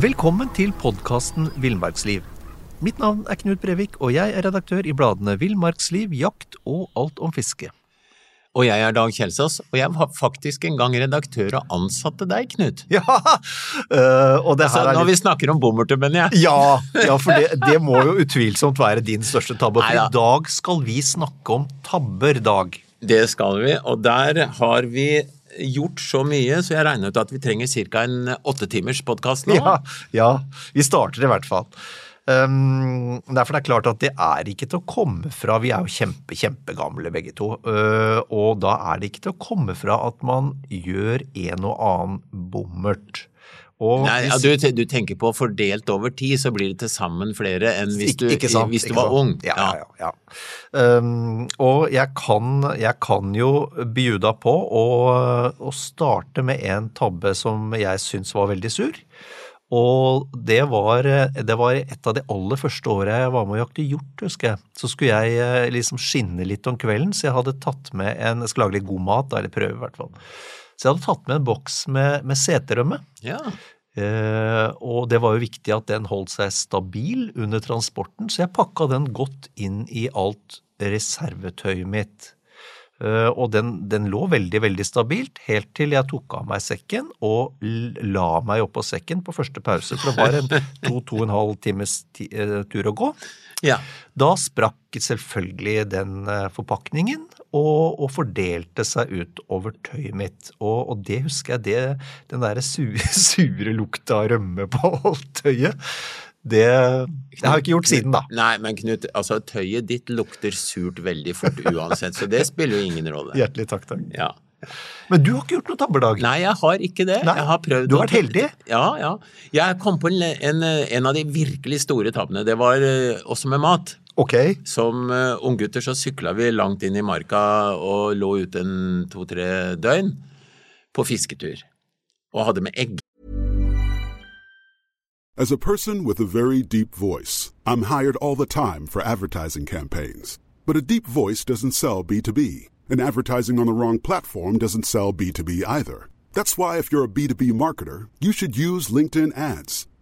Velkommen til podkasten Villmarksliv. Mitt navn er Knut Brevik, og jeg er redaktør i bladene Villmarksliv, Jakt og Alt om fiske. Og jeg er Dag Kjelsås, og jeg var faktisk en gang redaktør og ansatte deg, Knut. Ja, øh, og det Altså, er er når litt... vi snakker om bommerter, mener jeg. Ja, ja, for det, det må jo utvilsomt være din største tabbe. For Neida. i dag skal vi snakke om tabber, Dag. Det skal vi, og der har vi gjort så mye, så jeg regner ut at vi trenger ca. en åtte timers podkast nå. Ja, ja, vi starter i hvert fall. Um, derfor det er klart at det er ikke til å komme fra Vi er jo kjempe, kjempegamle begge to. Uh, og da er det ikke til å komme fra at man gjør en og annen bommert. Og Nei, ja, du, du tenker på fordelt over tid, så blir det til sammen flere enn hvis du, Ikke- ikke sant, hvis du var ung. Ja, ja, ja. Um, og jeg kan, jeg kan jo bjuda på å, å starte med en tabbe som jeg syns var veldig sur. Og det var, det var et av de aller første åra jeg var med og jakte hjort, husker jeg. Så skulle jeg eh, liksom skinne litt om kvelden, så jeg hadde tatt med en Jeg skulle lage litt god mat, eller prøve i hvert fall. Så jeg hadde tatt med en boks med, med seterømme. Ja. Eh, og det var jo viktig at den holdt seg stabil under transporten, så jeg pakka den godt inn i alt reservetøyet mitt. Eh, og den, den lå veldig, veldig stabilt, helt til jeg tok av meg sekken og la meg oppå sekken på første pause, for det var en to-to og en halv times ti, eh, tur å gå. ja. Da sprakk selvfølgelig den eh, forpakningen og, og fordelte seg ut over tøyet mitt. Og, og det husker jeg, det, den derre sure, sure lukta av rømme på alt tøyet, det, det har jeg ikke gjort siden, da. Nei, men Knut, altså tøyet ditt lukter surt veldig fort uansett, så det spiller jo ingen rolle. Hjertelig takk, takk. Ja. Men du har ikke gjort noe tabberdag? Nei, jeg har ikke det. Nei, jeg har prøvd du har vært heldig. Ja, ja. Jeg kom på en, en, en av de virkelig store tabbene. Det var eh, også med mat. Ok. Som uh, unggutter så sykla vi langt inn i marka og lå ute en to-tre døgn på fisketur. Og hadde med egg. As a person with a very deep voice, I'm hired all the time for advertising campaigns. But a deep voice doesn't sell B2B, and advertising on the wrong platform doesn't sell B2B either. That's why, if you're a B2B marketer, you should use LinkedIn ads.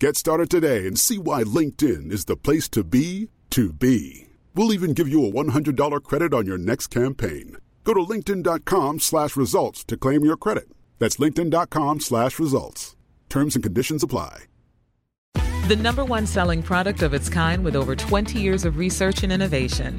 Get started today and see why LinkedIn is the place to be to be. We'll even give you a $100 credit on your next campaign. Go to linkedin.com slash results to claim your credit. That's linkedin.com slash results. Terms and conditions apply. The number one selling product of its kind with over 20 years of research and innovation.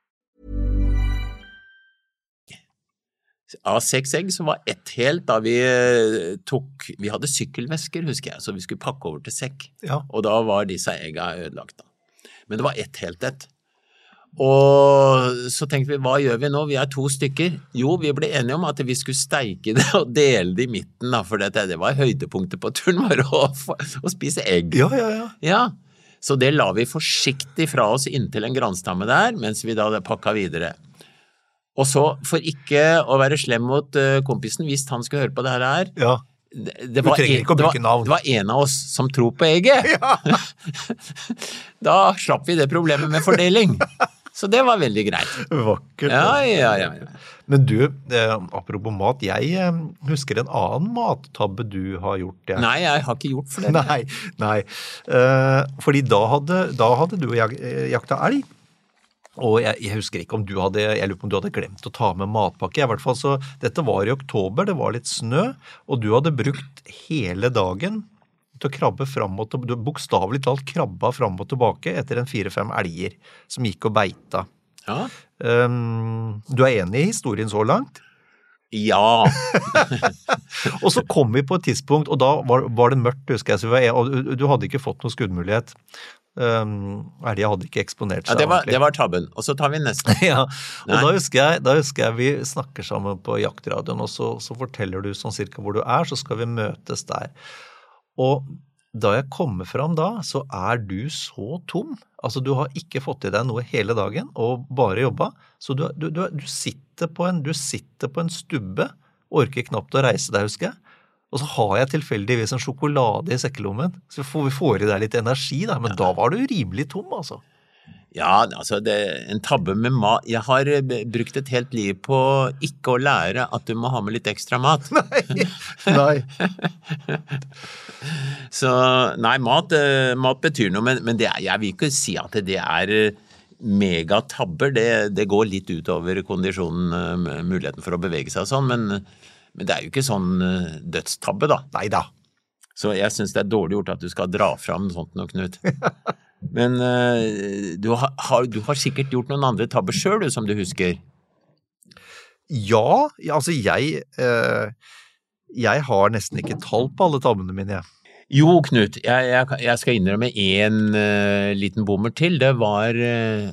Av seks egg så var ett helt da vi eh, tok Vi hadde sykkelvesker, husker jeg, så vi skulle pakke over til sekk. Ja. Og da var disse egga ødelagt, da. Men det var ett helt et. Og så tenkte vi, hva gjør vi nå? Vi er to stykker. Jo, vi ble enige om at vi skulle steike det og dele det i midten, da, for dette, det var høydepunktet på turen vår å, å spise egg. Ja, ja, ja. Ja, så det la vi forsiktig fra oss inntil en granstamme der, mens vi da pakka videre. Og så, for ikke å være slem mot eh, kompisen, hvis han skulle høre på det her, ja. det, det, var en, det, var, det var en av oss som tror på egget. da slapp vi det problemet med fordeling. Så det var veldig greit. Vakkert. Ja, ja, ja. ja. Men du, eh, apropos mat, jeg eh, husker en annen mattabbe du har gjort. Jeg. Nei, jeg har ikke gjort for det. Nei, nei. Eh, fordi da hadde, da hadde du jak jakta elg. Og jeg, jeg, husker ikke om du hadde jeg lurer på om du hadde glemt å ta med matpakke. I hvert fall så, Dette var i oktober, det var litt snø, og du hadde brukt hele dagen til å krabbe fram og tilbake. Du bokstavelig talt krabba fram og tilbake etter en fire-fem elger som gikk og beita. Ja. Um, du er enig i historien så langt? Ja. og så kom vi på et tidspunkt, og da var, var det mørkt, husker jeg, så var, og du hadde ikke fått noen skuddmulighet. Um, Elga hadde ikke eksponert seg ja, det var, det var tabben. Og så tar vi neste. ja, og da husker, jeg, da husker jeg vi snakker sammen på jaktradioen, og så, så forteller du sånn cirka hvor du er, så skal vi møtes der. Og da jeg kommer fram da, så er du så tom. Altså, du har ikke fått i deg noe hele dagen og bare jobba. Så du, du, du, sitter på en, du sitter på en stubbe, orker knapt å reise deg, husker jeg. Og så har jeg tilfeldigvis en sjokolade i sekkelommen, så får vi får i deg litt energi, da. Men da var du rimelig tom, altså. Ja, altså, det, en tabbe med mat Jeg har eh, brukt et helt liv på ikke å lære at du må ha med litt ekstra mat. Nei. Nei. Så nei, mat, eh, mat betyr noe, men, men det er, jeg vil ikke si at det er eh, megatabber. Det, det går litt utover kondisjonen, muligheten for å bevege seg og sånn, men, men det er jo ikke sånn eh, dødstabbe, da. Nei da. Så jeg syns det er dårlig gjort at du skal dra fram sånt noe, Knut. Men eh, du, har, du har sikkert gjort noen andre tabber sjøl, du, som du husker. Ja, altså jeg eh, Jeg har nesten ikke tall på alle tabbene mine, jeg. Jo, Knut, jeg, jeg, jeg skal innrømme én uh, liten bommer til. Det var eh,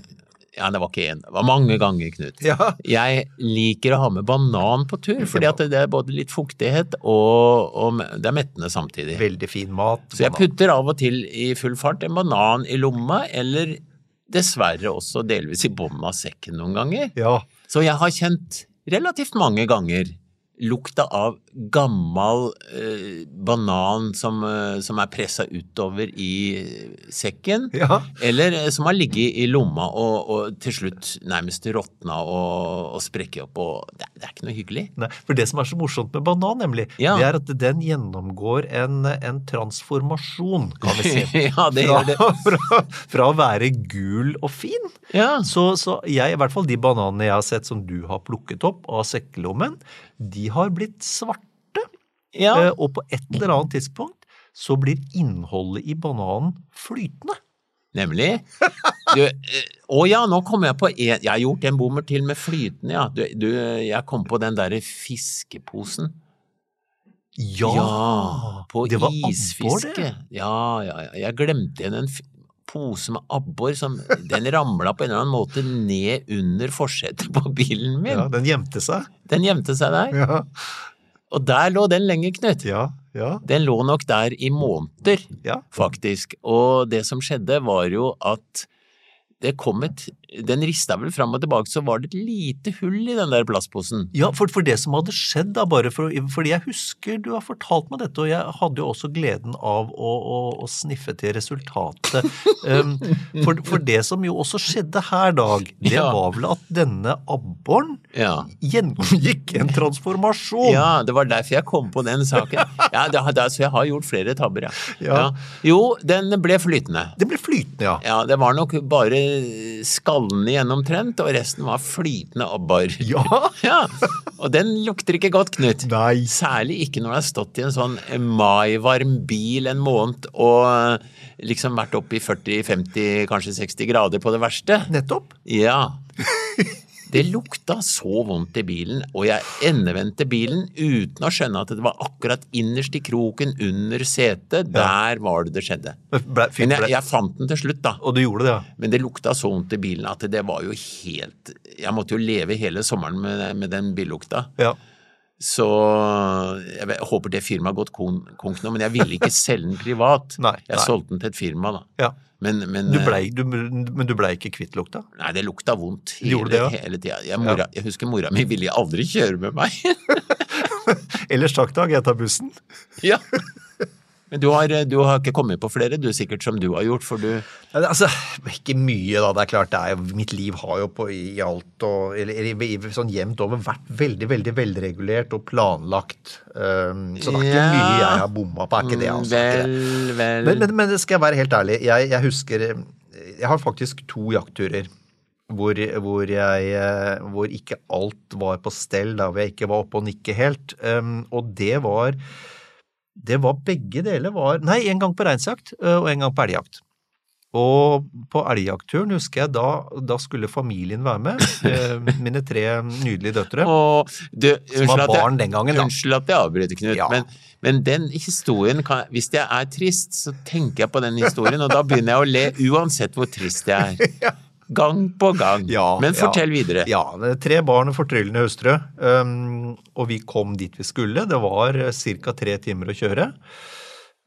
Ja, det var ikke én, det var mange ganger, Knut. Ja. Jeg liker å ha med banan på tur, fordi at det er både litt fuktighet og, og det er mettende samtidig. Veldig fin mat. Så jeg putter av og til i full fart en banan i lomma, eller dessverre også delvis i bånn av sekken noen ganger. Ja. Så jeg har kjent relativt mange ganger lukta av gammel eh, banan som, eh, som er pressa utover i sekken, Ja. eller eh, som har ligget i lomma og, og til slutt nærmest råtna og, og sprekket opp, og det, det er ikke noe hyggelig. Nei, for det som er så morsomt med banan, nemlig, Ja. det er at den gjennomgår en, en transformasjon, kan vi si. ja, det gjør det. Fra, fra, fra å være gul og fin. Ja. Så, så jeg, i hvert fall de bananene jeg har sett som du har plukket opp av sekkelommen, de har blitt svarte. Ja. Eh, Og på et eller annet tidspunkt så blir innholdet i bananen flytende. Nemlig. Du, eh, å ja, nå kom jeg på en Jeg har gjort en bommer til med flytende, ja. Du, du, jeg kom på den derre fiskeposen. Ja! på det var abbor, isfiske. det. Ja, ja, ja. Jeg glemte igjen en pose med abbor som Den ramla på en eller annen måte ned under forsetet på bilen min. Ja, den gjemte seg. Den gjemte seg der. Ja, Og der lå den lenge, Knut. ja, ja. Den lå nok der i måneder, ja. faktisk. Og det som skjedde, var jo at det kom et Den rista vel fram og tilbake, så var det et lite hull i den der plastposen. Ja, for, for det som hadde skjedd da, bare for, fordi jeg husker du har fortalt meg dette, og jeg hadde jo også gleden av å, å, å sniffe til resultatet. Um, for, for det som jo også skjedde her, Dag, det Ja. var vel at denne abboren Ja. gjennomgikk en transformasjon. Ja, det var derfor jeg kom på den saken. Ja, det, det, så jeg har gjort flere tabber, ja. Ja. Jo, den ble flytende. Det ble flytende, ja. Ja, det var nok bare skallene igjen omtrent, og resten var flytende abbor. Ja. Ja, og den lukter ikke godt, Knut. Nei. Særlig ikke når du har stått i en sånn maivarm bil en måned og liksom vært oppe i 40-50, kanskje 60 grader på det verste. Nettopp. Ja. Det lukta så vondt i bilen, og jeg endevendte bilen uten å skjønne at det var akkurat innerst i kroken under setet. Der var det det skjedde. Men jeg, jeg fant den til slutt, da. og du gjorde det, ja. Men det lukta så vondt i bilen at det var jo helt Jeg måtte jo leve hele sommeren med, med den billukta. ja. Så jeg håper det firmaet har gått kon- konk nå, men jeg ville ikke selge den privat. Nei, nei. jeg solgte den til et firma, da. ja. Men, men, Du blei, du, men du blei ikke kvitt lukta? Nei, det lukta vondt hele, det, ja. hele tida. Jeg, mora- jeg husker mora mi ville aldri kjøre med meg. Ellers takk, Dag, jeg tar bussen. ja. Men du har, du har ikke kommet på flere, du sikkert, som du har gjort, for du Altså, ikke mye, da. Det er klart, det er jo, mitt liv har jo på, i alt og eller, eller, sånn jevnt over vært veldig, veldig velregulert og planlagt. Um, så det er ikke Ja. mye jeg har bomma på. Er ikke det, altså. det. Vel, vel Men, men, men skal jeg være helt ærlig. Jeg, jeg husker Jeg har faktisk to jaktturer hvor, hvor, jeg, eh, hvor ikke alt var på stell, da hvor jeg ikke var oppe og nikke helt. Um, og det var Det var begge deler var Nei, en gang på reinsjakt og en gang på elgjakt. Og på elgjaktturen husker jeg da, da skulle familien være med. Mine tre nydelige døtre. Og du, Som var barn jeg- den gangen, da. Unnskyld at jeg avbryter, Knut, Ja. men, men den historien kan, Hvis jeg er trist, så tenker jeg på den historien, og da begynner jeg å le uansett hvor trist jeg er. Gang på gang. Ja, men ja. fortell videre. Ja, det er tre barn og fortryllende hustru. Um, og vi kom dit vi skulle. Det var ca. tre timer å kjøre.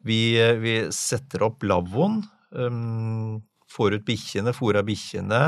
Vi, eh, vi setter opp lavvoen, um, får ut bikkjene, fôrer bikkjene,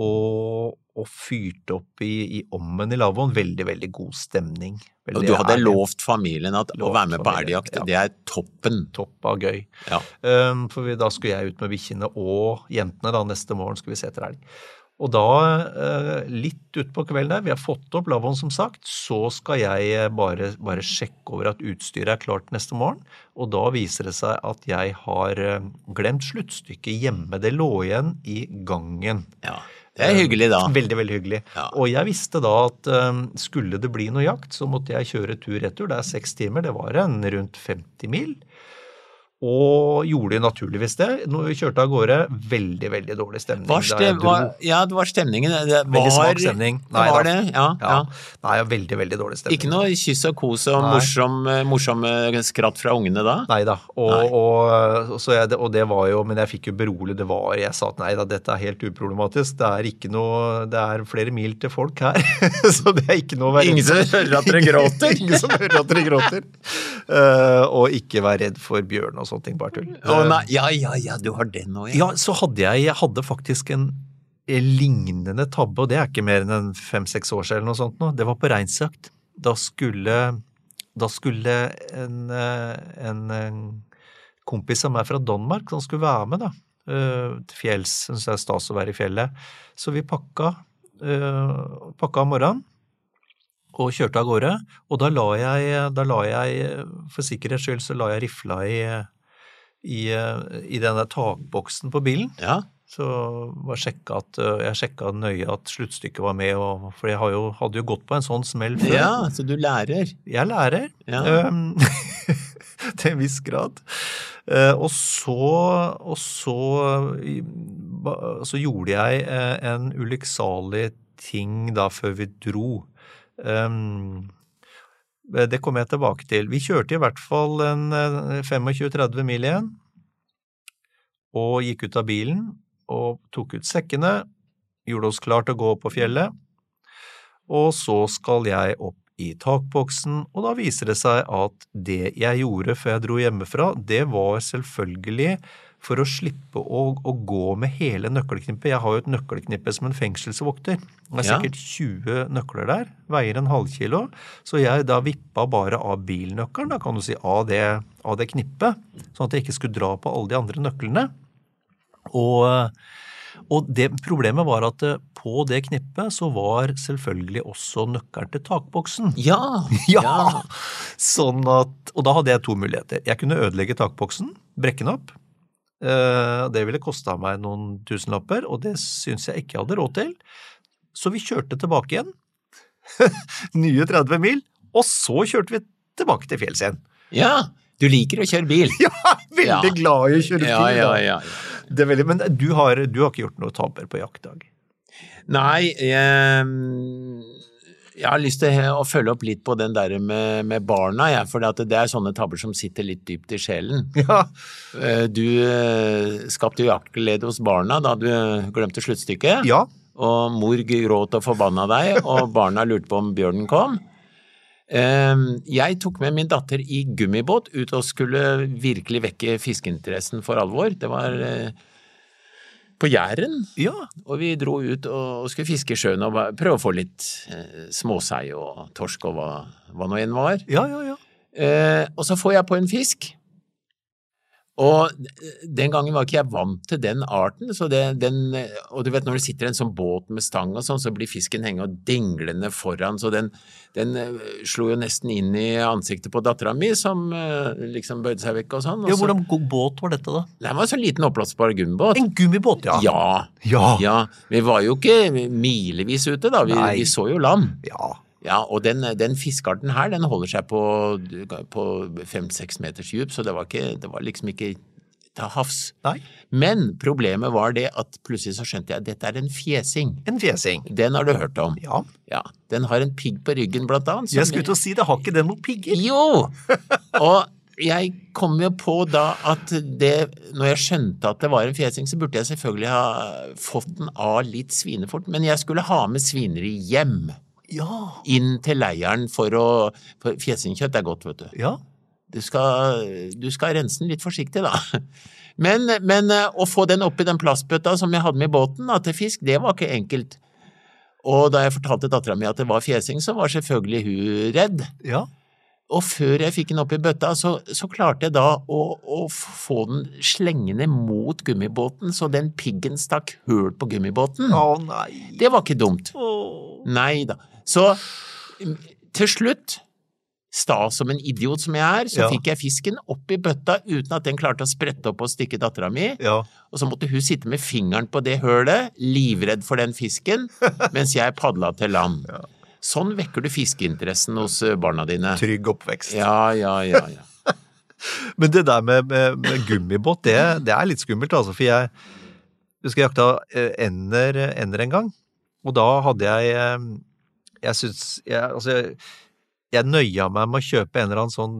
og, og fyrte opp i, i ommen i lavvoen. Veldig, veldig god stemning. Og du hadde ærlig. lovt familien at å være med på familien, elgjakt, ja. det er toppen. Topp av gøy. Ja. Um, for vi, da skulle jeg ut med bikkjene og jentene. da Neste morgen skulle vi se etter elg. Og da, eh, litt utpå kvelden der, vi har fått opp lavvoen som sagt, så skal jeg eh, bare, bare sjekke over at utstyret er klart neste morgen. Og da viser det seg at jeg har eh, glemt sluttstykket hjemme. Det lå igjen i gangen. ja. Det er hyggelig, da. Veldig, veldig hyggelig. Ja. Og jeg visste da at um, skulle det bli noe jakt, så måtte jeg kjøre tur-retur. Det er seks timer, det var en rundt 50 mil. Og gjorde naturligvis det. Når vi kjørte av gårde, veldig, veldig dårlig stemning. Var stem, var, ja, det var stemningen. Det var, Veldig svak stemning. Det var det, ja. ja. Nei, veldig, veldig dårlig stemning. Ikke noe kyss og kos og Nei. morsom, morsomme skratt fra ungene da? Nei da. Og, Nei. Og, jeg, og det var jo Men jeg fikk jo berolig. Det var Jeg sa at nei da, dette er helt uproblematisk. Det er ikke noe Det er flere mil til folk her. så det er ikke noe å være Ingen som hører at dere gråter? Ingen som hører at dere gråter. Uh, og ikke være redd for bjørn og sånne ting. Bare tull. Oh, nei, ja, ja, ja, du har den òg, Ja, så hadde jeg Jeg hadde faktisk en lignende tabbe, og det er ikke mer enn en fem-seks år siden eller noe sånt nå. Det var på reinsjakt. Da skulle Da skulle en, eh, en, en kompis av meg fra Danmark som skulle være med, da. eh, Til fjells. Syns det er stas å være i fjellet. Så vi pakka, eh, pakka om morgenen og kjørte av gårde. Og da la jeg, da la jeg for sikkerhets skyld, så la jeg rifla i, i, i den der takboksen på bilen. Ja. Så var at, jeg sjekka nøye at sluttstykket var med, og, for jeg har jo, hadde jo gått på en sånn smell før. ja, så du lærer. Jeg lærer, Ja. um, til en viss grad. Uh, og så, og så, så gjorde jeg eh, en ulykksalig ting da før vi dro. Um, det kommer jeg tilbake til. Vi kjørte i hvert fall en eh, 25-30 mil igjen, og gikk ut av bilen og tok ut sekkene, gjorde oss klar til å gå opp på fjellet, og så skal jeg opp i takboksen, og da viser det seg at det jeg gjorde før jeg dro hjemmefra, det var selvfølgelig for å slippe å, å gå med hele nøkkelknippet. Jeg har jo et nøkkelknippe som en fengselsvokter. Det er sikkert 20 nøkler der, veier en halvkilo, så jeg da vippa bare av bilnøkkelen, da kan du si, av det, av det knippet, sånn at jeg ikke skulle dra på alle de andre nøklene. Og, og det problemet var at eh, på det knippet så var selvfølgelig også nøkkelen til takboksen. Ja. Ja! Sånn at, og da hadde jeg to muligheter. Jeg kunne ødelegge takboksen, brekke den opp. Eh, Det ville kosta meg noen tusenlapper, og det syns jeg ikke jeg hadde råd til. Så vi kjørte tilbake igjen. Nye 30 mil. Og så kjørte vi tilbake til fjells igjen. ja. Du liker å kjøre bil. Ja, veldig Ja. glad i å kjøre bil. Ja, ja, ja. ja. Det er veldig, men du har, du har ikke gjort noe tabber på jaktdag? Nei, jeg, jeg har lyst til å følge opp litt på den der med, med barna, jeg, for det er sånne tabber som sitter litt dypt i sjelen. Ja. Eh, Du eh, skapte jo jaktglede hos barna da du glemte sluttstykket, ja. og mor gråt og forbanna deg, og barna lurte på om bjørnen kom. Eh, Jeg tok med min datter i gummibåt ut og skulle virkelig vekke fiskeinteressen for alvor. Det var eh, på Jæren. Ja. Og vi dro ut og skulle fiske i sjøen og prøve å få litt eh, småsei og torsk og hva, hva nå enn var. Ja, ja, ja. Eh, og så får jeg på en fisk, Og den gangen var ikke jeg vant til den arten, så det, den, og du vet når det sitter en sånn båt med stang og sånn, så blir fisken hengende og dinglende foran, så den, den eh, slo jo nesten inn i ansiktet på dattera mi, som eh, liksom bøyde seg vekk og sånn. og Ja, hvordan god båt var dette, da? Det var en sånn liten oppblåsbar gummibåt. En gummibåt, ja. Ja. Ja. ja. Vi var jo ikke milevis ute, da. Vi, vi så jo land. Ja. Ja, og den, den fiskearten her, den holder seg på, på fem-seks meters dyp, så det var, ikke, det var liksom ikke til havs. Nei. Men problemet var det at plutselig så skjønte jeg at dette er en fjesing. En fjesing. Den har du hørt om. Ja. Ja, Den har en pigg på ryggen, blant annet. som- Jeg skulle til å si det, har ikke den noen pigger? jo! Og jeg kom jo på da at det, når jeg skjønte at det var en fjesing, så burde jeg selvfølgelig ha fått den av litt svinefort, men jeg skulle ha med svineri hjem. Ja. Inn til leiren for å For fjesingkjøtt er godt, vet du. Ja. Du skal, du skal rense den litt forsiktig, da. Men, men eh, å få den oppi den plastbøtta som jeg hadde med i båten da, til fisk, det var ikke enkelt. Og da jeg fortalte dattera mi at det var fjesing, så var selvfølgelig hun redd. Ja. Og før jeg fikk den opp i bøtta, så, så klarte jeg da å, å få den slengende mot gummibåten, så den piggen stakk høl på gummibåten. Å nei. Det var ikke dumt. Åh. Nei da. Så til slutt, sta som en idiot som jeg er, så Ja. fikk jeg fisken opp i bøtta uten at den klarte å sprette opp og stikke dattera mi. Ja. Og så måtte hun sitte med fingeren på det hølet, livredd for den fisken, mens jeg padla til land. Sånn vekker du fiskeinteressen hos eh, barna dine. Trygg oppvekst. Ja, ja, ja, ja. Men det der med, med, med gummibåt, det, det er litt skummelt, altså. For jeg husker jeg jakta eh, ender, ender en gang. Og da hadde jeg eh, Jeg syns jeg, Altså, jeg, jeg nøya meg med å kjøpe en eller annen sånn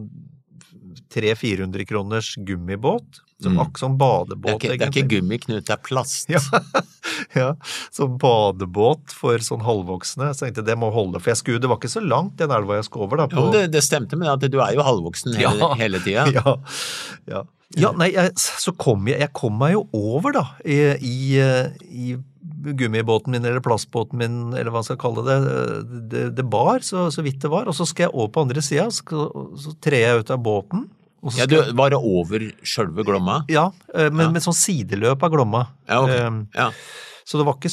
300-400 kroners gummibåt. Som Mm. som Det er badebåt, ikke, det er ikke gummi, Knut, det er plast. Ja, ja, som badebåt for sånn halvvoksne. Så jeg tenkte det må holde, for jeg skulle, det var ikke så langt den elva jeg skulle over. da. Jo, det, det stemte, men at du er jo halvvoksen hele, Ja. hele tida. Ja, ja. Ja nei, jeg, så kom jeg, jeg kom meg jo over, da, i, i, i gummibåten min eller plastbåten min, eller hva man skal kalle det. Det, det bar så, så vidt det var, og så skal jeg over på andre sida, så, så trer jeg ut av båten. Ja, du, var det over sjølve Glomma? ja, eh, men Ja. med sånn sideløp av Glomma. Ja, ok. Eh, Ja. Så det var ikke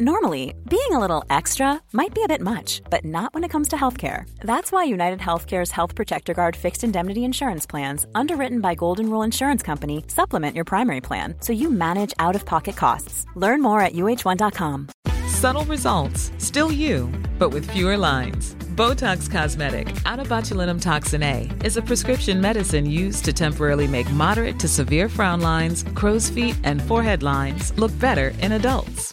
Normally, being a little extra might be a bit much, but not when it comes to healthcare. That's why United Healthcare's Health Protector Guard fixed indemnity insurance plans, underwritten by Golden Rule Insurance Company, supplement your primary plan so you manage out of pocket costs. Learn more at uh1.com. Subtle results, still you, but with fewer lines. Botox Cosmetic, out of botulinum toxin A, is a prescription medicine used to temporarily make moderate to severe frown lines, crow's feet, and forehead lines look better in adults.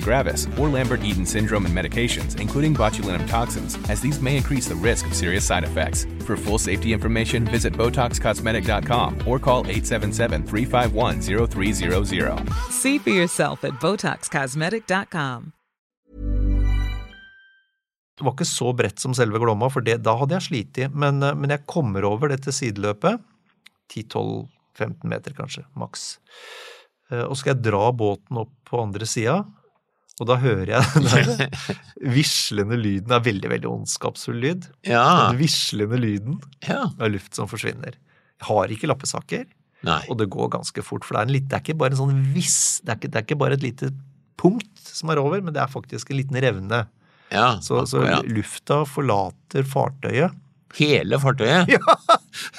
gravis, or Lambert-Eaton syndrome and medications, including botulinum toxins, as these may increase the risk of serious side effects. For full safety information, visit BotoxCosmetic.com or call 877-351-0300. See for yourself at BotoxCosmetic.com. Det var ikke så bredt som selve Glomma, for det, da hadde jeg slitt. Men, eh, men jeg kommer over dette sideløpet. 10-12-15 meter kanskje, maks. Eh, Og skal jeg dra båten opp på andre sida, og da hører jeg den vislende lyden. Det er veldig, veldig ondskapsfull lyd. Ja. Den vislende lyden ja. av luft som forsvinner. Jeg har ikke lappesaker, Nei. og det går ganske fort. For det er, en litt, det er ikke bare en sånn viss, det er ikke, det er ikke bare et lite punkt som er over, men det er faktisk en liten revne. Ja. Så, så lufta forlater fartøyet. Hele fartøyet?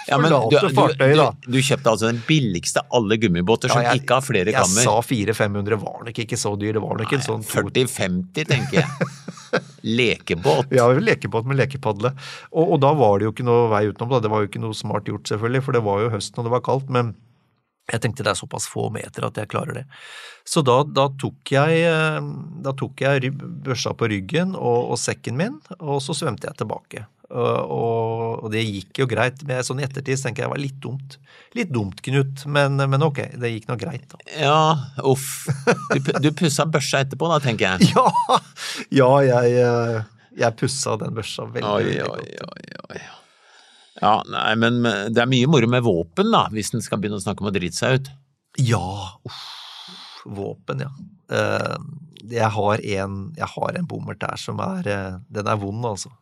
Ja, forlater fartøyet, da. Du, du kjøpte altså den billigste av alle gummibåter som Ja, jeg- ikke har flere Jeg kammer? sa 400-500, var nok ikke så dyr. Det var nok en sånn 40-50, tenker jeg. Lekebåt. Ja, lekebåt med lekepadle. Og, og da var det jo ikke noe vei utenom. Da. Det var jo ikke noe smart gjort, selvfølgelig, for det var jo høsten og det var kaldt. Men jeg tenkte det er såpass få meter at jeg klarer det. Så da, da tok jeg, eh, da tok jeg børsa på ryggen og, og sekken min, og så svømte jeg tilbake. Og, og det gikk jo greit. Men sånn i ettertid tenker jeg det var litt dumt. Litt dumt, Knut, men, men ok, det gikk nå greit, da. Ja, uff. Du, du pussa børsa etterpå da, tenker jeg. Ja, ja jeg, eh, jeg pussa den børsa veldig, Oi, veldig godt. oi, oi. Ja, nei, men men det er mye moro med våpen, da, hvis en skal begynne å snakke om å drite seg ut. Ja, uff, våpen, ja. Uh, jeg har en, jeg har en bommert der som er eh, Den er vond, altså.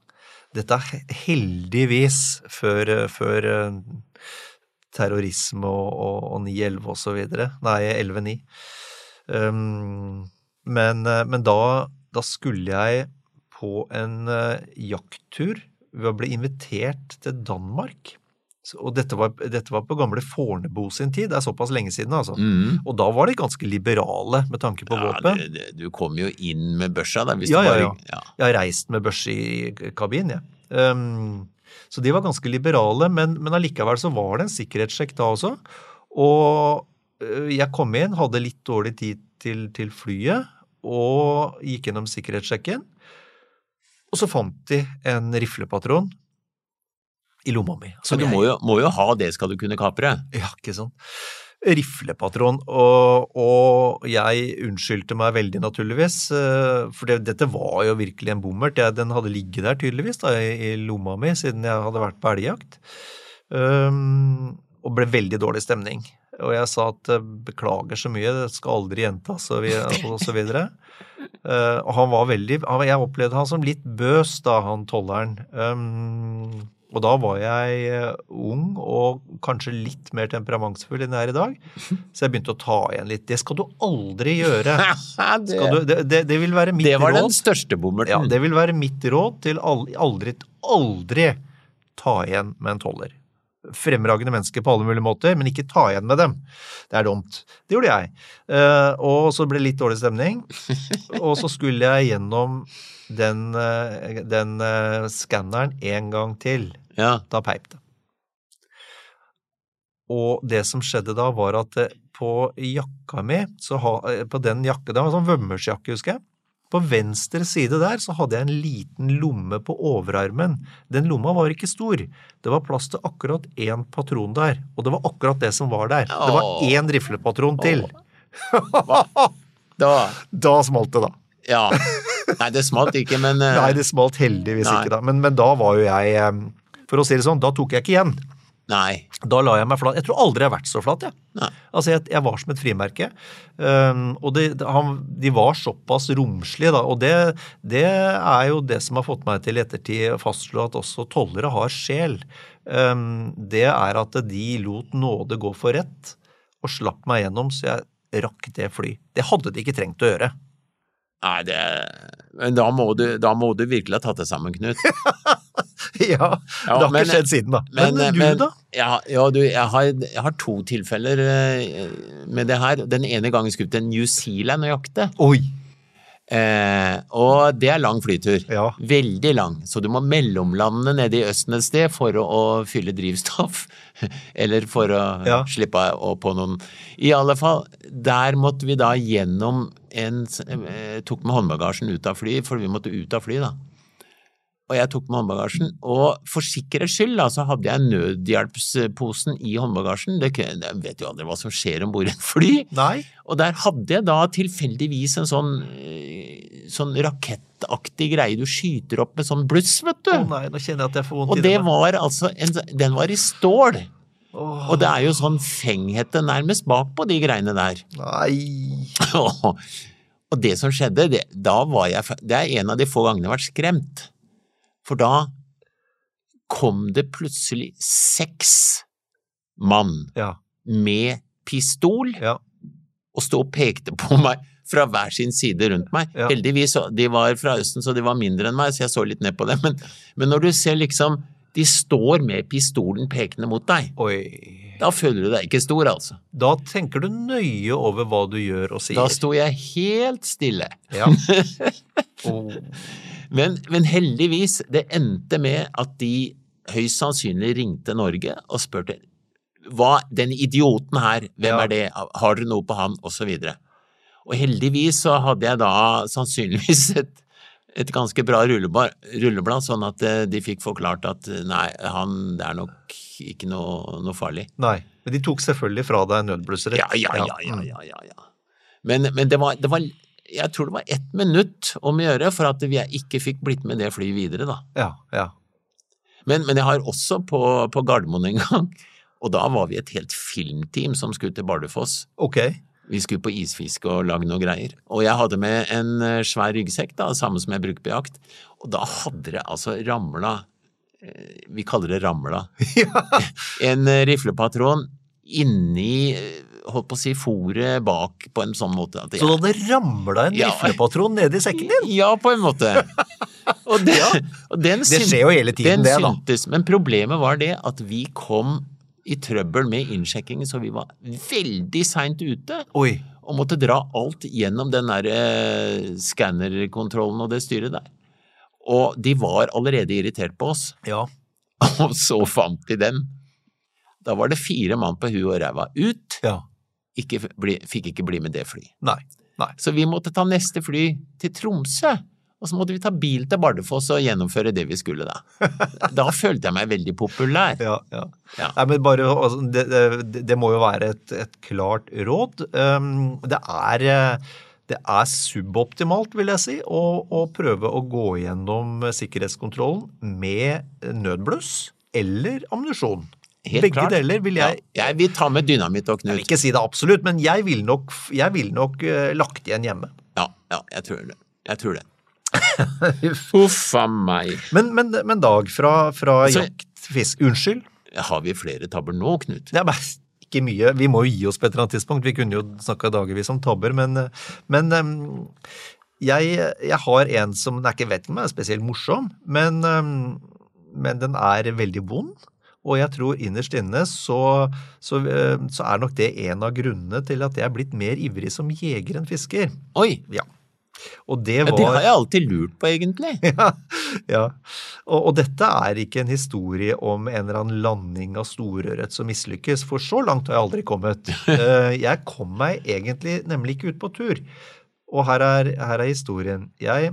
Dette er heldigvis før, eh, før eh, terrorisme og, og, og 9-11 og så videre. Nei, 11-9. Um, men eh, men da, da skulle jeg på en jakttur jakttur. Vi ble invitert til Danmark. Og dette var, dette var på gamle Fornebu sin tid, det er såpass lenge siden, altså. Mm. Og da var de ganske liberale med tanke på Ja, våpen. det, det, du kom jo inn med børsa, da. Hvis Ja, du bare, ja. ja. Jeg har reist med børs i kabin, jeg. Um, så de var ganske liberale, men, men allikevel så var det en sikkerhetssjekk da også. Og øh, jeg kom inn, hadde litt dårlig tid til, til flyet, og gikk gjennom sikkerhetssjekken. Og så fant de en riflepatron i lomma mi. Så du må jo, må jo ha det skal du kunne kapre. ja, ikke sant. Riflepatron, og, og jeg unnskyldte meg veldig naturligvis, eh, for det, dette var jo virkelig en bommert. Den hadde ligget der tydeligvis da, i, lomma mi siden jeg hadde vært på elgjakt. Um, og ble veldig dårlig stemning. Og jeg sa at eh, beklager så mye, det skal aldri gjentas, og, vi, og så videre. Uh, og han var veldig Jeg opplevde han som litt bøs, da, han tolleren. Um, og da var jeg eh, ung og kanskje litt mer temperamentsfull enn jeg er i dag. Så jeg begynte å ta igjen litt. Det skal du aldri gjøre. Skal du, det, det, det, det vil være mitt det var den største bommerten. Ja, det vil være mitt råd til al- aldri, aldri ta igjen med en toller. Fremragende mennesker på alle mulige måter, men ikke ta igjen med dem. Det er dumt. Det gjorde jeg. Eh, og så ble det litt dårlig stemning. Og så skulle jeg gjennom den, eh, den eh, skanneren en gang til. Ja. Da peip det. Og det som skjedde da, var at eh, på jakka mi, så ha, på den jakka, det var en sånn vømmersjakke, husker jeg. På venstre side der så hadde jeg en liten lomme på overarmen. Den lomma var ikke stor. Det var plass til akkurat én patron der, og det var akkurat det som var der. Det var én riflepatron til. Da, Da smalt det, da. ja. Nei, det smalt ikke, men eh, Nei, det smalt heldigvis Nei. ikke, da. Men, men da var jo jeg eh, For å si det sånn, da tok jeg ikke igjen. Nei. Da la jeg meg flat. Jeg tror aldri jeg har vært så flat, jeg. Nei. Altså, jeg, jeg var som et frimerke. Um, og det- han, de var såpass romslige, da. Og det, det er jo det som har fått meg til i ettertid å fastslå at også tollere har sjel. Um, det er at de lot nåde gå for rett, og slapp meg gjennom, så jeg rakk det fly. Det hadde de ikke trengt å gjøre. Nei, det Men da må du, da må du virkelig ha tatt det sammen, Knut. ja, det har men- ikke skjedd siden, da. Men, du, men- da? Ja, ja du, jeg har, jeg har to tilfeller eh, med det her. Den ene gangen skulle jeg til New Zealand og jakte. Oi! Eh, og det er lang flytur. Ja. Veldig lang. Så du må mellomlande nede i Østen et sted for å, å fylle drivstoff. Eller for å Ja. slippe å på noen I alle fall, der måtte vi da gjennom en eh, Tok med håndbagasjen ut av fly, for vi måtte ut av fly, da. Og jeg tok med håndbagasjen, og for sikkerhets skyld da, så hadde jeg nødhjelpsposen i håndbagasjen. Det, jeg vet jo aldri hva som skjer om bord i et fly. Nei? Og der hadde jeg da tilfeldigvis en sånn, eh, sånn rakettaktig greie du skyter opp med sånn bluss, vet du. Å nei, nå kjenner jeg at jeg får vondt og det var altså en, Den var i stål. Oh. Og det er jo sånn fenghette nærmest bakpå de greiene der. Nei. og det som skjedde, det, da var jeg Det er en av de få gangene jeg har vært skremt. For da kom det plutselig seks mann Ja. med pistol Ja. og sto og pekte på meg fra hver sin side rundt meg. Ja. Heldigvis, de var fra Østen, så de var mindre enn meg, så jeg så litt ned på dem. Men, men når du ser liksom De står med pistolen pekende mot deg. Oi. Da føler du deg ikke stor, altså. Da tenker du nøye over hva du gjør og sier. Da sto jeg helt stille. Ja. Oh. Men, men heldigvis, det endte med at de høyst sannsynlig ringte Norge og spurte hva, den idioten her, hvem Ja. er det, har dere noe på han, og så videre. Og heldigvis så hadde jeg da sannsynligvis et, et ganske bra rulleblad, sånn at eh, de fikk forklart at eh, nei, han, det er nok ikke noe, noe farlig. Nei. Men de tok selvfølgelig fra deg nødblussrett. Ja, ja, ja, ja, Mm. ja, ja, ja. Men, men det, var, det var Jeg tror det var ett minutt om å gjøre for at jeg ikke fikk blitt med det flyet videre, da. Ja, ja. Men, men jeg har også på, på Gardermoen en gang, og da var vi et helt filmteam som skulle til Bardufoss. Okay. Vi skulle på isfiske og lage noe greier. Og jeg hadde med en eh, svær ryggsekk, da, samme som jeg bruker på jakt. Og da hadde det altså ramla Vi kaller det ramla. En eh, riflepatron inni eh, holdt på å si fòret bak på en sånn måte at jeg, Så det ramla en Ja. riflepatron ned i sekken din? Ja, på en måte. Og, det, og den Det skjer jo hele tiden, den det, da. syntes, Men problemet var det at vi kom i trøbbel med innsjekkingen, så vi var veldig seint ute. Oi. Og måtte dra alt gjennom den der eh, skannerkontrollen og det styret der. Og de var allerede irritert på oss, Ja. og så fant de dem. Da var det fire mann på huet og ræva ut, Ja. ikke bli, fikk ikke bli med det flyet. Nei. Nei. Så vi måtte ta neste fly til Tromsø, og så måtte vi ta bil til Bardufoss og gjennomføre det vi skulle da. Da følte jeg meg veldig populær. Ja, ja. Ja. Nei, men bare, altså, det, det, det må jo være et, et klart råd. Um, det er eh, det er suboptimalt, vil jeg si, å, å prøve å gå gjennom sikkerhetskontrollen med nødbluss eller ammunisjon. Helt Begge klart. deler vil jeg Ja, jeg vil ta med dynamitt og Jeg vil ikke si det absolutt, men jeg ville nok, jeg vil nok uh, lagt igjen hjemme. Ja, ja, jeg tror det. Jeg tror det. Uff a meg. Men, men, men Dag, fra, fra altså, jakt, fisk Unnskyld? Har vi flere tabber nå, Knut? Er bare ikke mye. Vi må jo gi oss på et eller annet tidspunkt. Vi kunne jo snakka dagevis om tabber, men, men jeg, jeg har en som jeg ikke vet om er spesielt morsom, men, men den er veldig vond. Og jeg tror innerst inne så, så, så er nok det en av grunnene til at jeg er blitt mer ivrig som jeger enn fisker. Oi, Ja. Og det ja, det har jeg alltid lurt på, egentlig. ja, ja. Og, og dette er ikke en historie om en eller annen landing av storørret som mislykkes, for så langt har jeg aldri kommet. Eh, Jeg kom meg egentlig nemlig ikke ut på tur. Og her er, her er historien. Jeg,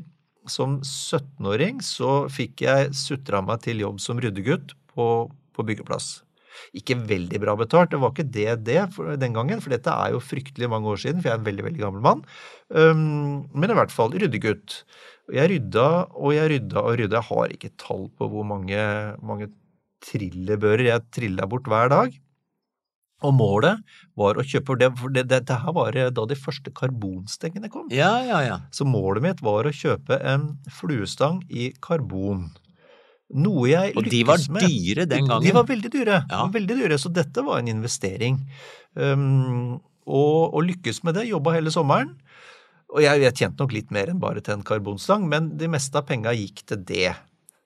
som 17-åring, så fikk jeg sutra meg til jobb som ryddegutt på, på byggeplass. Ikke veldig bra betalt, det var ikke det det den gangen, for dette er jo fryktelig mange år siden, for jeg er en veldig, veldig gammel mann. Men i hvert fall ryddegutt. Jeg rydda og jeg rydda og rydda. Jeg har ikke tall på hvor mange, mange trillebører jeg trilla bort hver dag. Og målet var å kjøpe det, for det, det, det her var da de første karbonstengene kom. Ja, ja, ja. Så målet mitt var å kjøpe en fluestang i karbon. Noe jeg lykkes med. Og de var med. dyre den gangen. De var veldig dyre. Ja. Veldig dyre, så dette var en investering. Um, og, og lykkes med det, jobba hele sommeren. Og jeg, jeg tjente nok litt mer enn bare til en karbonstang, men det meste av penga gikk til det.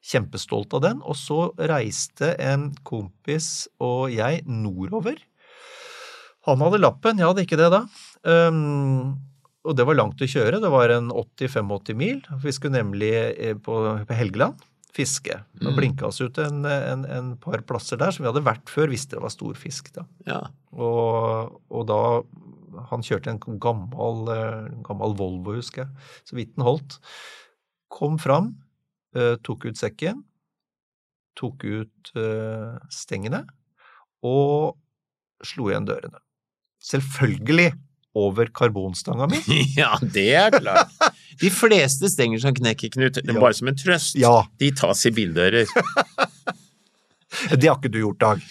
Kjempestolt av den. Og så reiste en kompis og jeg nordover. Han hadde lappen, jeg hadde ikke det da. Um, og det var langt å kjøre, det var en 80-85 mil. Vi skulle nemlig eh, på, på Helgeland fiske. Mm. blinka oss ut en, en, en par plasser der som vi hadde vært før, visste det var stor fisk. da. ja. Og, og da Han kjørte en gammel, eh, gammel Volvo, husker jeg, så vidt den holdt. Kom fram, eh, tok ut sekken, tok ut eh, stengene og slo igjen dørene. Selvfølgelig over karbonstanga mi. ja, det er klart. De fleste stenger som knekker, Knut, Ja. bare som en trøst, Ja. de tas i bildører. Det har ikke du gjort, Dag.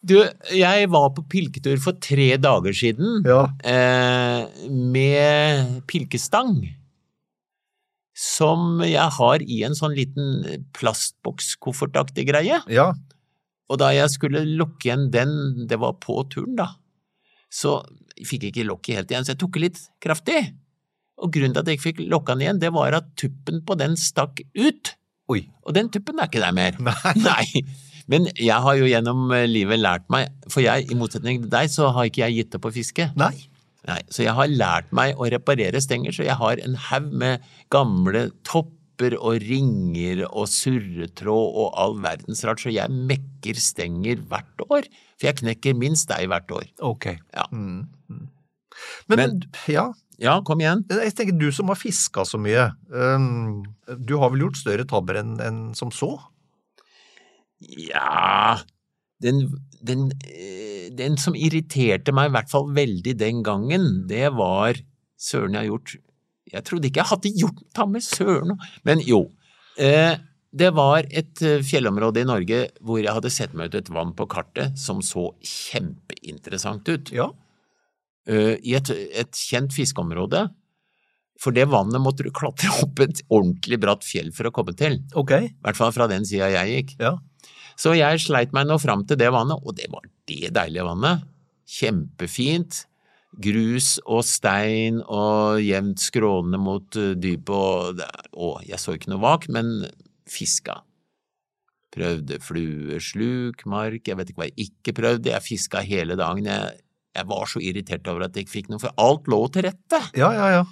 Du, jeg var på pilketur for tre dager siden Ja. eh, med pilkestang. Som jeg har i en sånn liten plastbokskoffertaktig greie. Ja. Og da jeg skulle lukke igjen den, det var på turen da, så fikk jeg ikke lokket helt igjen, så jeg tok det litt kraftig. Og grunnen til at jeg ikke fikk lokka den igjen, det var at tuppen på den stakk ut. Oi. Og den tuppen er ikke der mer. Nei. Nei. Men jeg har jo gjennom eh, livet lært meg, for jeg, i motsetning til deg, så har ikke jeg gitt opp å fiske. Nei. Nei, så jeg har lært meg å reparere stenger, så jeg har en haug med gamle topper og ringer og surretråd og all verdens rart, så jeg mekker stenger hvert år. For jeg knekker minst ei hvert år. Ok. Ja. Mm. Men, Men- ja, Ja, kom igjen. jeg tenker du som har fiska så mye, um, du har vel gjort større tabber enn enn som så? Ja den, den, eh, den som irriterte meg i hvert fall veldig den gangen, det var Søren jeg har gjort Jeg trodde ikke jeg hadde gjort ta med søren Men jo. Eh, det var et eh, fjellområde i Norge hvor jeg hadde sett meg ut et vann på kartet som så kjempeinteressant ut. Ja. Eh, I et, et kjent fiskeområde. For det vannet måtte du klatre opp et ordentlig bratt fjell for å komme til. Ok. I hvert fall fra den sida jeg gikk. Ja. Så jeg sleit meg nå fram til det vannet, og det var det deilige vannet. Kjempefint. Grus og stein og jevnt skrånende mot eh, dypet og Å, jeg så ikke noe vak, men fiska. Prøvde flueslukmark, mark, jeg vet ikke hva jeg ikke prøvde, jeg fiska hele dagen. Jeg, jeg var så irritert over at jeg ikke fikk noe, for alt lå til rette. Ja, ja, ja.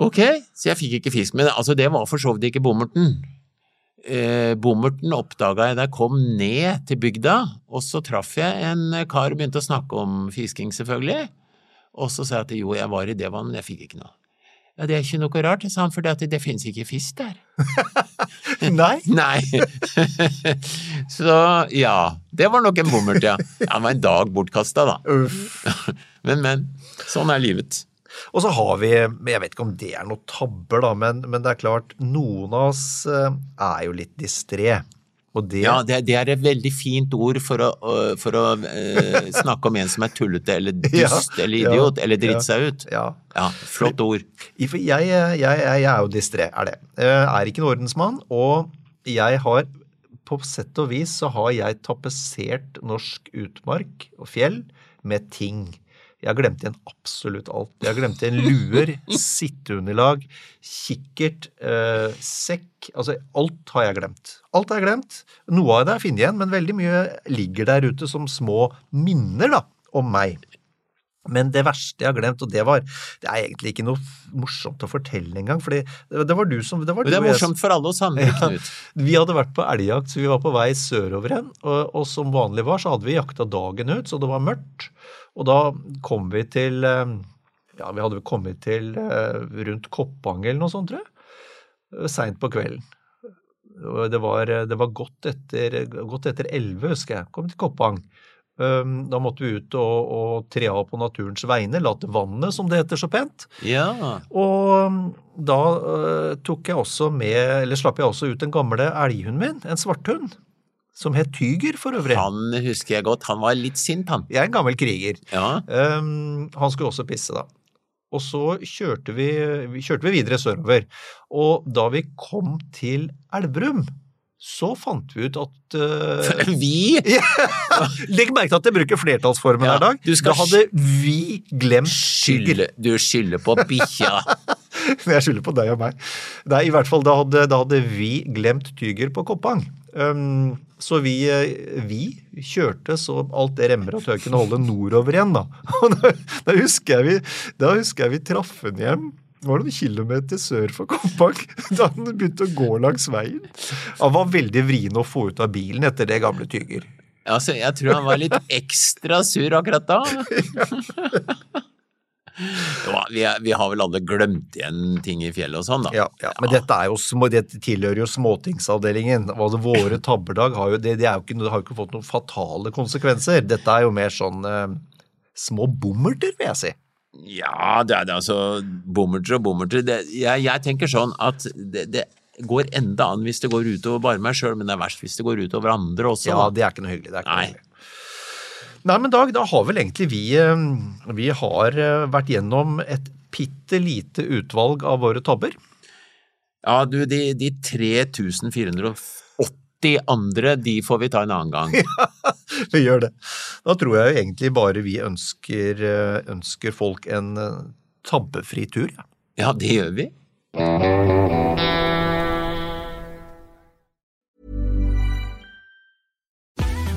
Ok, så jeg fikk ikke fisk, men altså det var for så vidt ikke bommerten. Eh, bommerten oppdaga jeg da jeg kom ned til bygda, og så traff jeg en kar og begynte å snakke om fisking, selvfølgelig. Og så sa jeg at jo, jeg var i det vannet, men jeg fikk ikke noe. Ja, det er ikke noe rart, sa han, for det, det finnes ikke fisk der. Nei? Nei. så ja, det var nok en bommert, ja. Det var en dag bortkasta, da. Uff. Men, men. Sånn er livet. Og så har vi, jeg vet ikke om det er noe tabber, da, men, men det er klart, noen av oss eh, er jo litt distré. Og det Ja, det, det er et veldig fint ord for å, for å eh, snakke om en som er tullete eller Ja, eller eller ja, idiot eller dritt seg ut. Ja. Ja, flott ord. Jeg, jeg, jeg, jeg er jo distré, er det. Jeg er ikke en ordensmann, og jeg har på sett og vis så har jeg tapetsert norsk utmark og fjell med ting. Jeg har glemt igjen absolutt alt. Jeg har glemt igjen luer, sitteunderlag, kikkert, eh, sekk Altså, alt har jeg glemt. Alt har jeg glemt. Noe av det er funnet igjen, men veldig mye ligger der ute som små minner da, om meg. Men det verste jeg har glemt, og det var Det er egentlig ikke noe morsomt å fortelle engang, For det, var du som det var det er morsomt for alle oss andre, Knut. vi hadde vært på elgjakt, så vi var på vei sørover hen. Og, og som vanlig var, så hadde vi jakta dagen ut, så det var mørkt. Og da kom vi til eh, Ja, vi hadde kommet til eh, rundt Koppang eller noe sånt, tror jeg. Seint på kvelden. Det var, det var godt etter godt etter husker jeg. Kom til Koppang. Um, Da måtte vi ut og, og tre av på naturens vegne, late vannet, som det heter så pent. Ja. Og um, da tok jeg også med, eller slapp jeg også ut den gamle elghunden min, en svarthund, som het Tyger for øvrig. Han husker jeg godt. Han var litt sint, han. Jeg er en gammel kriger. Ja. Um, han skulle også pisse, da. Og så kjørte vi, kjørte vi videre sørover. Og da vi kom til Elverum, så fant vi ut at uh, Vi? Legg merke til at jeg bruker flertallsformen Ja, hver dag. da hadde vi glemt Tyger. Du skylder på bikkja. Men jeg skylder på deg og meg. Nei, i hvert fall, da hadde, da hadde vi glemt Tyger på Koppang. Um, så vi, eh, vi kjørte så alt det remmer og tøy kunne holde nordover igjen, da. Da, da, husker jeg vi, da husker jeg vi traff henne hjem. Det var noen kilometer sør for Kompak, da han begynte å gå langs veien. Han var veldig vrien å få ut av bilen etter det gamle Tyger. Altså, jeg tror han var litt ekstra sur akkurat da. Ja, vi, er, vi har vel alle glemt igjen ting i fjellet og sånn, da. Ja, ja. Men dette, små- dette, tilhører jo småtingsavdelingen. Altså, våre tabberdag har jo, det, det jo ikke, det har jo ikke fått noen fatale konsekvenser. Dette er jo mer sånn eh, små bommerter, vil jeg si. Ja, det er det altså bommerter og bommerter. Det, jeg, jeg tenker sånn at det, det går enda an hvis det går utover bare meg sjøl, men det er verst hvis det går utover andre også. Ja, det er ikke noe hyggelig. Det er ikke Nei. noe hyggelig. Nei, men Dag, da har vel egentlig vi eh, Vi har eh, vært gjennom et bitte lite utvalg av våre tabber. Ja, du, de, de 3480 andre, de får vi ta en annen gang. Ja, Vi gjør det. Da tror jeg jo egentlig bare vi ønsker, eh, ønsker folk en tabbefri tur. Ja. Ja, det gjør vi.